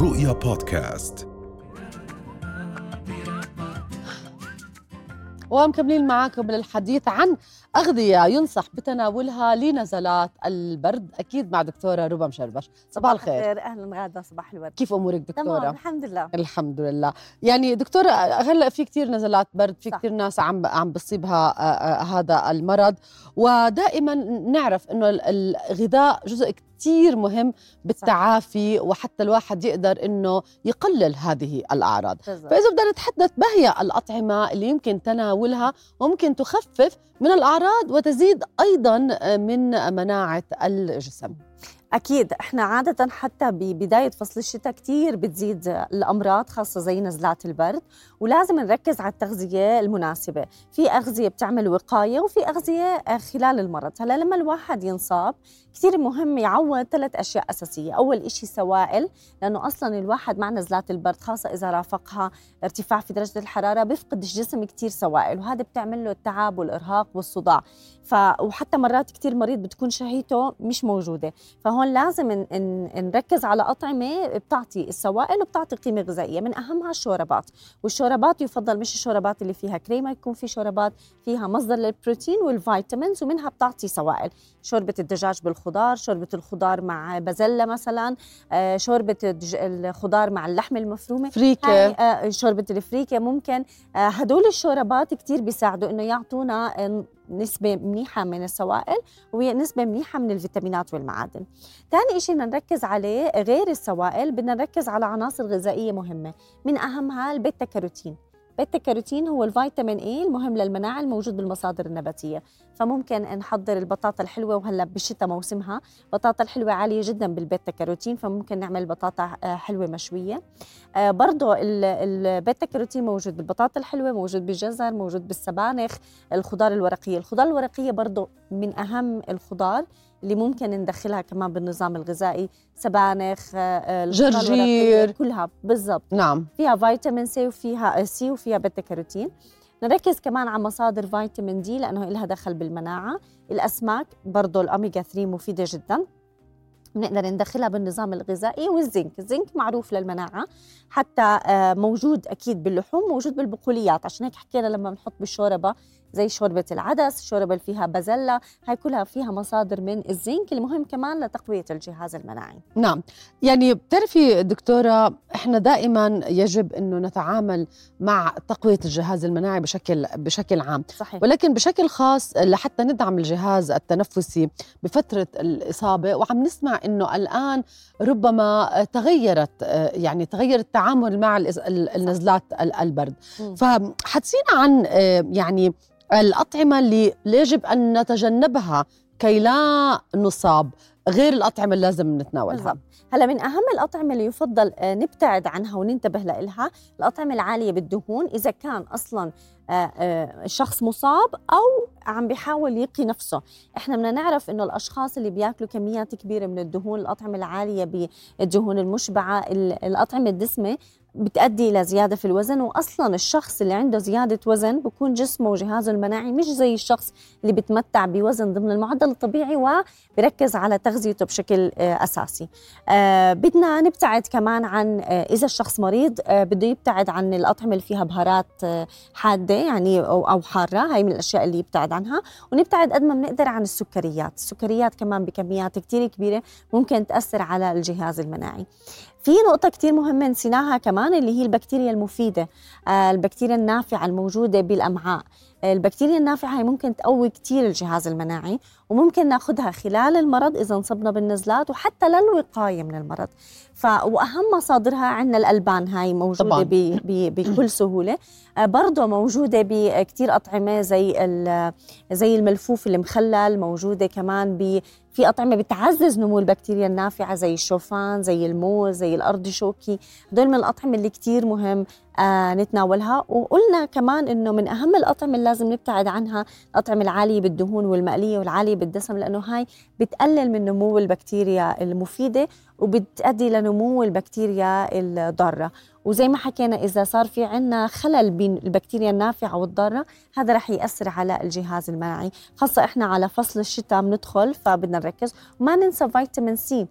رؤيا بودكاست. ومكملين معاكم للحديث عن أغذية ينصح بتناولها لنزلات البرد. أكيد مع دكتورة ربا مشربش صباح الخير. أهلا غاده صباح الورد. كيف أمورك تمام دكتورة؟ الحمد لله. الحمد لله. يعني دكتورة هلأ في كتير نزلات برد في صح. كتير ناس عم عم بصيبها آه، آه، هذا المرض. ودائما نعرف ال- الغذاء جزء كتير مهم بالتعافي وحتى الواحد يقدر إنه يقلل هذه الأعراض. فإذا بدنا نتحدث ما هي الأطعمة اللي يمكن تناولها وممكن تخفف من الأعراض؟ وتزيد أيضا من مناعة الجسم. أكيد إحنا عادة حتى ببدايه فصل الشتاء كثير بتزيد الأمراض خاصة زي نزلات البرد ولازم نركز على التغذية المناسبة. في أغذية بتعمل وقاية وفي أغذية آه، خلال المرض. هلا لما الواحد ينصاب كثير مهم يعوض ثلاث أشياء أساسية. أول إشي سوائل لأنه أصلا الواحد مع نزلات البرد خاصة إذا رافقها ارتفاع في درجة الحرارة بيفقد الجسم كثير سوائل وهذا بتعمل له التعب والإرهاق والصداع. ف وحتى مرات كثير مريض بتكون شهيته مش موجودة. فهون لازم ن- ن- نركز على أطعمة بتعطي السوائل وبتعطي قيمة غذائية من أهمها الشوربات. والشوربات يفضل مش الشوربات اللي فيها كريمة يكون في شوربات فيها مصدر للبروتين وال vitamins ومنها بتعطي سوائل. شوربة الدجاج بالخضار شوربة الخضار مع بازلة مثلا آه، شوربة الخضار مع اللحمة المفرومة. فريكة. هاي آه، شوربة الفريكة ممكن آه، هدول الشوربات كتير بيساعدوا إنه يعطونا نسبة منيحة من السوائل ونسبة منيحة من الفيتامينات والمعادن. ثاني شيء بدنا نركز عليه غير السوائل بدنا نركز على عناصر غذائية مهمة. من أهمها البيتا كاروتين. بيتا كاروتين هو الفيتامين اي المهم للمناعة الموجود بالمصادر النباتية. فممكن نحضر البطاطا الحلوة وهلا بالشتاء موسمها. بطاطا الحلوة عالية جدا بالبيتا كاروتين فممكن نعمل بطاطا آه، حلوة مشوية. آه، برضو ال- البيتا كاروتين موجود بالبطاطا الحلوة موجود بالجزر موجود بالسبانخ الخضار الورقية. الخضار الورقية برضو من أهم الخضار. اللي ممكن ندخلها كمان بالنظام الغذائي سبانخ آه، آه، جرجير. كلها. بالضبط. نعم. فيها فيتامين سي وفيها سي وفيها بيتا كاروتين. نركز كمان على مصادر فيتامين دي لأنه لها دخل بالمناعة. الأسماك برضه الاوميجا 3 مفيدة جدا. بنقدر ندخلها بالنظام الغذائي. والزنك الزنك معروف للمناعة. حتى آه، موجود أكيد باللحوم موجود بالبقوليات. عشان هيك حكينا لما بنحط بالشوربة زي شوربة العدس الشوربة اللي فيها بازلة هاي كلها فيها مصادر من الزنك المهم كمان لتقوية الجهاز المناعي. نعم. يعني بتعرفي دكتورة إحنا دائما يجب إنه نتعامل مع تقوية الجهاز المناعي بشكل بشكل عام. صحيح. ولكن بشكل خاص لحتى ندعم الجهاز التنفسي بفترة الإصابة وعم نسمع أنه الآن ربما تغيرت يعني تغير التعامل مع النزلات ال- البرد. فحدثينا عن يعني الأطعمة اللي يجب أن نتجنبها كي لا نصاب غير الأطعمة اللي لازم نتناولها. بالضبط. هلا من أهم الأطعمة اللي يفضل آه، نبتعد عنها وننتبه لها الأطعمة العالية بالدهون. إذا كان أصلا آه، آه، الشخص مصاب أو عم بيحاول يقي نفسه. إحنا بدنا نعرف إنه الأشخاص اللي بياكلوا كميات كبيرة من الدهون الأطعمة العالية بالدهون المشبعة ال- الأطعمة الدسمة بتؤدي إلى زيادة في الوزن واصلا الشخص اللي عنده زيادة وزن بكون جسمه وجهازه المناعي مش زي الشخص اللي بتمتع بوزن ضمن المعدل الطبيعي وبركز على تغذيته بشكل آه، أساسي. آه، بدنا نبتعد كمان عن آه، إذا الشخص مريض بده يبتعد عن الأطعمة اللي فيها بهارات حادة يعني أو حارة هاي من الأشياء اللي يبتعد عنها. ونبتعد قد ما بنقدر عن السكريات. السكريات كمان بكميات كتير كبيرة ممكن تأثر على الجهاز المناعي. في نقطة كتير مهمة نسيناها كمان اللي هي البكتيريا المفيدة آه، البكتيريا النافعة الموجودة بالأمعاء. البكتيريا النافعة هي ممكن تقوي كتير الجهاز المناعي وممكن ناخدها خلال المرض إذا انصبنا بالنزلات وحتى للوقاية من المرض. ف وأهم مصادرها عندنا الألبان هاي موجودة طبعاً. ب... ب... بكل سهولة. آه، برضه موجودة بكتير أطعمة زي ال... زي الملفوف المخلل موجودة كمان ب في أطعمة بتعزز نمو البكتيريا النافعة زي الشوفان زي الموز زي الأرضشوكي هدول من الأطعمة اللي كتير مهم نتناولها. وقلنا كمان إنه من أهم الأطعمة اللي لازم نبتعد عنها الأطعمة العالية بالدهون والمقلية والعالية بالدسم لأنه هاي بتقلل من نمو البكتيريا المفيدة وبتؤدي لنمو البكتيريا الضارة. وزي ما حكينا إذا صار في عنا خلل بين البكتيريا النافعة والضارة هذا رح يأثر على الجهاز المناعي. خاصة إحنا على فصل الشتاء بندخل فبدنا نركز. وما ننسى فيتامين سي.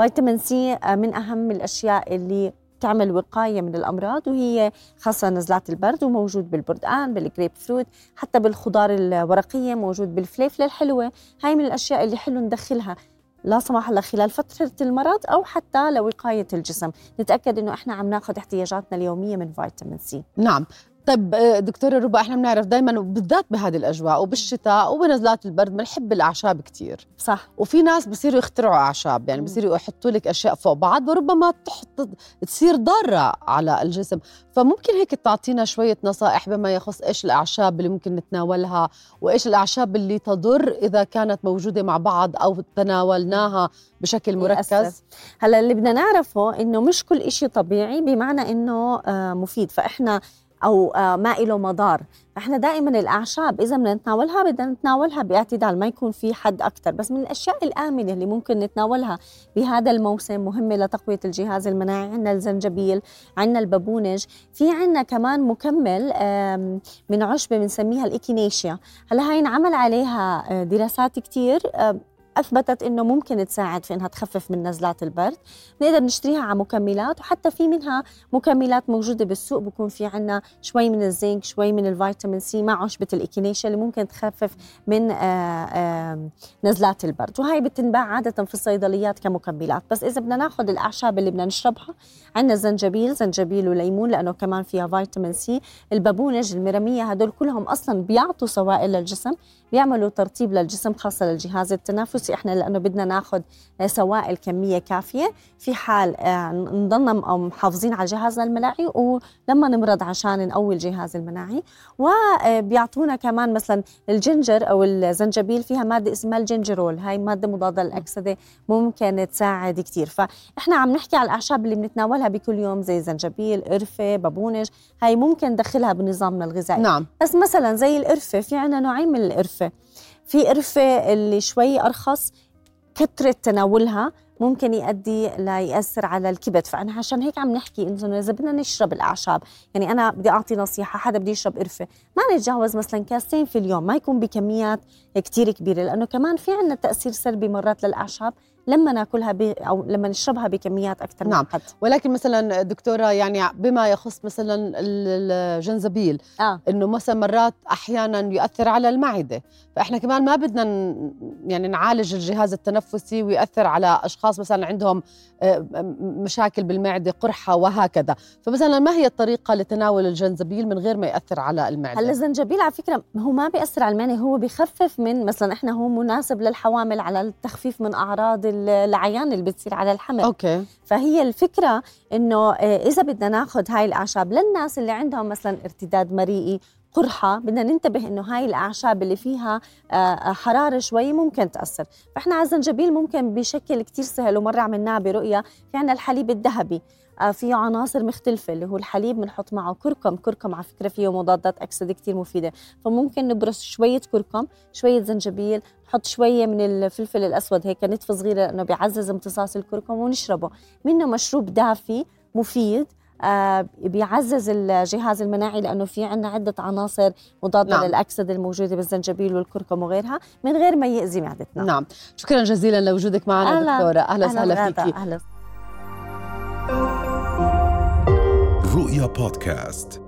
فيتامين سي من أهم الأشياء اللي تعمل وقاية من الأمراض وهي خاصة نزلات البرد وموجود بالبردقان بالجريب فروت حتى بالخضار الورقية موجود بالفليفلة الحلوة. هاي من الأشياء اللي حلو ندخلها لا سمح الله خلال فترة المرض أو حتى لوقاية الجسم. نتأكد أنه إحنا عم ناخذ احتياجاتنا اليومية من فيتامين سي. نعم. طيب آه، دكتورة ربا إحنا بنعرف دائما بالذات بهذه الأجواء وبالشتاء وبنزلات البرد بنحب الأعشاب كثير صح. وفي ناس بصيروا يخترعوا أعشاب يعني بصيروا يحطوا لك أشياء فوق بعض وربما تحط تصير ضارة على الجسم. فممكن هيك تعطينا شوية نصائح بما يخص إيش الأعشاب اللي ممكن نتناولها وإيش الأعشاب اللي تضر إذا كانت موجودة مع بعض أو تناولناها بشكل مركز؟ هلأ اللي بدنا نعرفه إنه مش كل شيء طبيعي بمعنى إنه آه، مفيد. فإحنا أو آه، ما له مضار. فاحنا دائما الأعشاب إذا بدنا نتناولها بدنا نتناولها بأعتدال ما يكون في حد أكثر بس من الأشياء الآمنة اللي ممكن نتناولها بهذا الموسم مهمة لتقوية الجهاز المناعي عندنا الزنجبيل عندنا البابونج في عندنا كمان مكمل من عشبة بنسميها الايكينيشيا هلأ هاي انعمل عليها آه، دراسات كثير أثبتت إنه ممكن تساعد في إنها تخفف من نزلات البرد. بنقدر نشتريها على مكملات وحتى في منها مكملات موجودة بالسوق بكون في عنا شوي من الزنك شوي من الفيتامين سي مع عشبة الاكينيشيا اللي ممكن تخفف من آآ آه، آآ نزلات البرد. وهي بتنباع عادة في الصيدليات كمكملات. بس إذا بدنا ناخذ الأعشاب اللي بدنا نشربها عندنا زنجبيل زنجبيل وليمون لأنه كمان فيها فيتامين سي. البابونج المرمية هدول كلهم أصلا بيعطوا سوائل للجسم بيعملوا ترطيب للجسم خاصة للجهاز التنفسي. إحنا لأنه بدنا ناخذ سوائل كمية كافية في حال آه، نضلنا محافظين على جهازنا المناعي ولما نمرض عشان نقوي الجهاز المناعي. وبيعطونا كمان مثلا الجنجر أو الزنجبيل فيها مادة اسمها الجنجرول. هاي مادة مضادة للأكسدة ممكن تساعد كثير فإحنا عم نحكي على الأعشاب اللي بنتناولها بكل يوم زي زنجبيل قرفة بابونج. هاي ممكن ندخلها بنظامنا الغذائي. نعم. بس مثلا زي القرفة في عندنا نوعين من القرفة. في قرفة اللي شوي أرخص كثره تناولها ممكن يؤدي ليأثر على الكبد. فأنا عشان هيك عم نحكي إنه إذا بدنا نشرب الأعشاب يعني أنا بدي أعطي نصيحة حدا بده يشرب قرفة ما نتجاوز مثلا كاسين في اليوم ما يكون بكميات كتير كبيرة لأنه كمان في عندنا تأثير سلبي مرات للأعشاب. لما ناكلها ب... أو لما نشربها بكميات أكثر نعم. حد ولكن مثلا دكتورة يعني بما يخص مثلا الجنزبيل آه. إنه مثلا مرات أحيانا يؤثر على المعدة فإحنا كمان ما بدنا يعني نعالج الجهاز التنفسي ويؤثر على أشخاص مثلا عندهم آه، مشاكل بالمعدة قرحة وهكذا فمثلا ما هي الطريقة لتناول الجنزبيل من غير ما ياثر على المعدة هلأ الزنجبيل على فكرة هو ما بيأثر على المعدة هو بخفف من مثلا إحنا هو مناسب للحوامل على التخفيف من أعراض العيان اللي بتصير على الحمل. أوكي. فهي الفكرة إنه آه، إذا بدنا ناخذ هاي الأعشاب للناس اللي عندهم مثلا ارتداد مريئي قرحة بدنا ننتبه إنه هاي الأعشاب اللي فيها آه، آه، حرارة شوي ممكن تأثر. فإحنا على الزنجبيل ممكن بشكل كتير سهل ومرة عملناه برؤية في عنا الحليب الذهبي. فيه عناصر مختلفة اللي هو الحليب بنحط معه كركم كركم على فكرة فيه مضادات أكسدة كتير مفيدة. فممكن نبرز شوية كركم شوية زنجبيل نحط شوية من الفلفل الأسود هيك نتفة صغيرة لأنه بيعزز امتصاص الكركم ونشربه. منه مشروب دافي مفيد آه بيعزز الجهاز المناعي لأنه في عندنا عدة عناصر مضادة نعم. للأكسدة الموجودة بالزنجبيل والكركم وغيرها من غير ما يأذي معدتنا. نعم. شكرا جزيلا لوجودك معنا أهلا. دكتورة. أهلا وسهلا فيكي. أهلا. رؤيا بودكاست.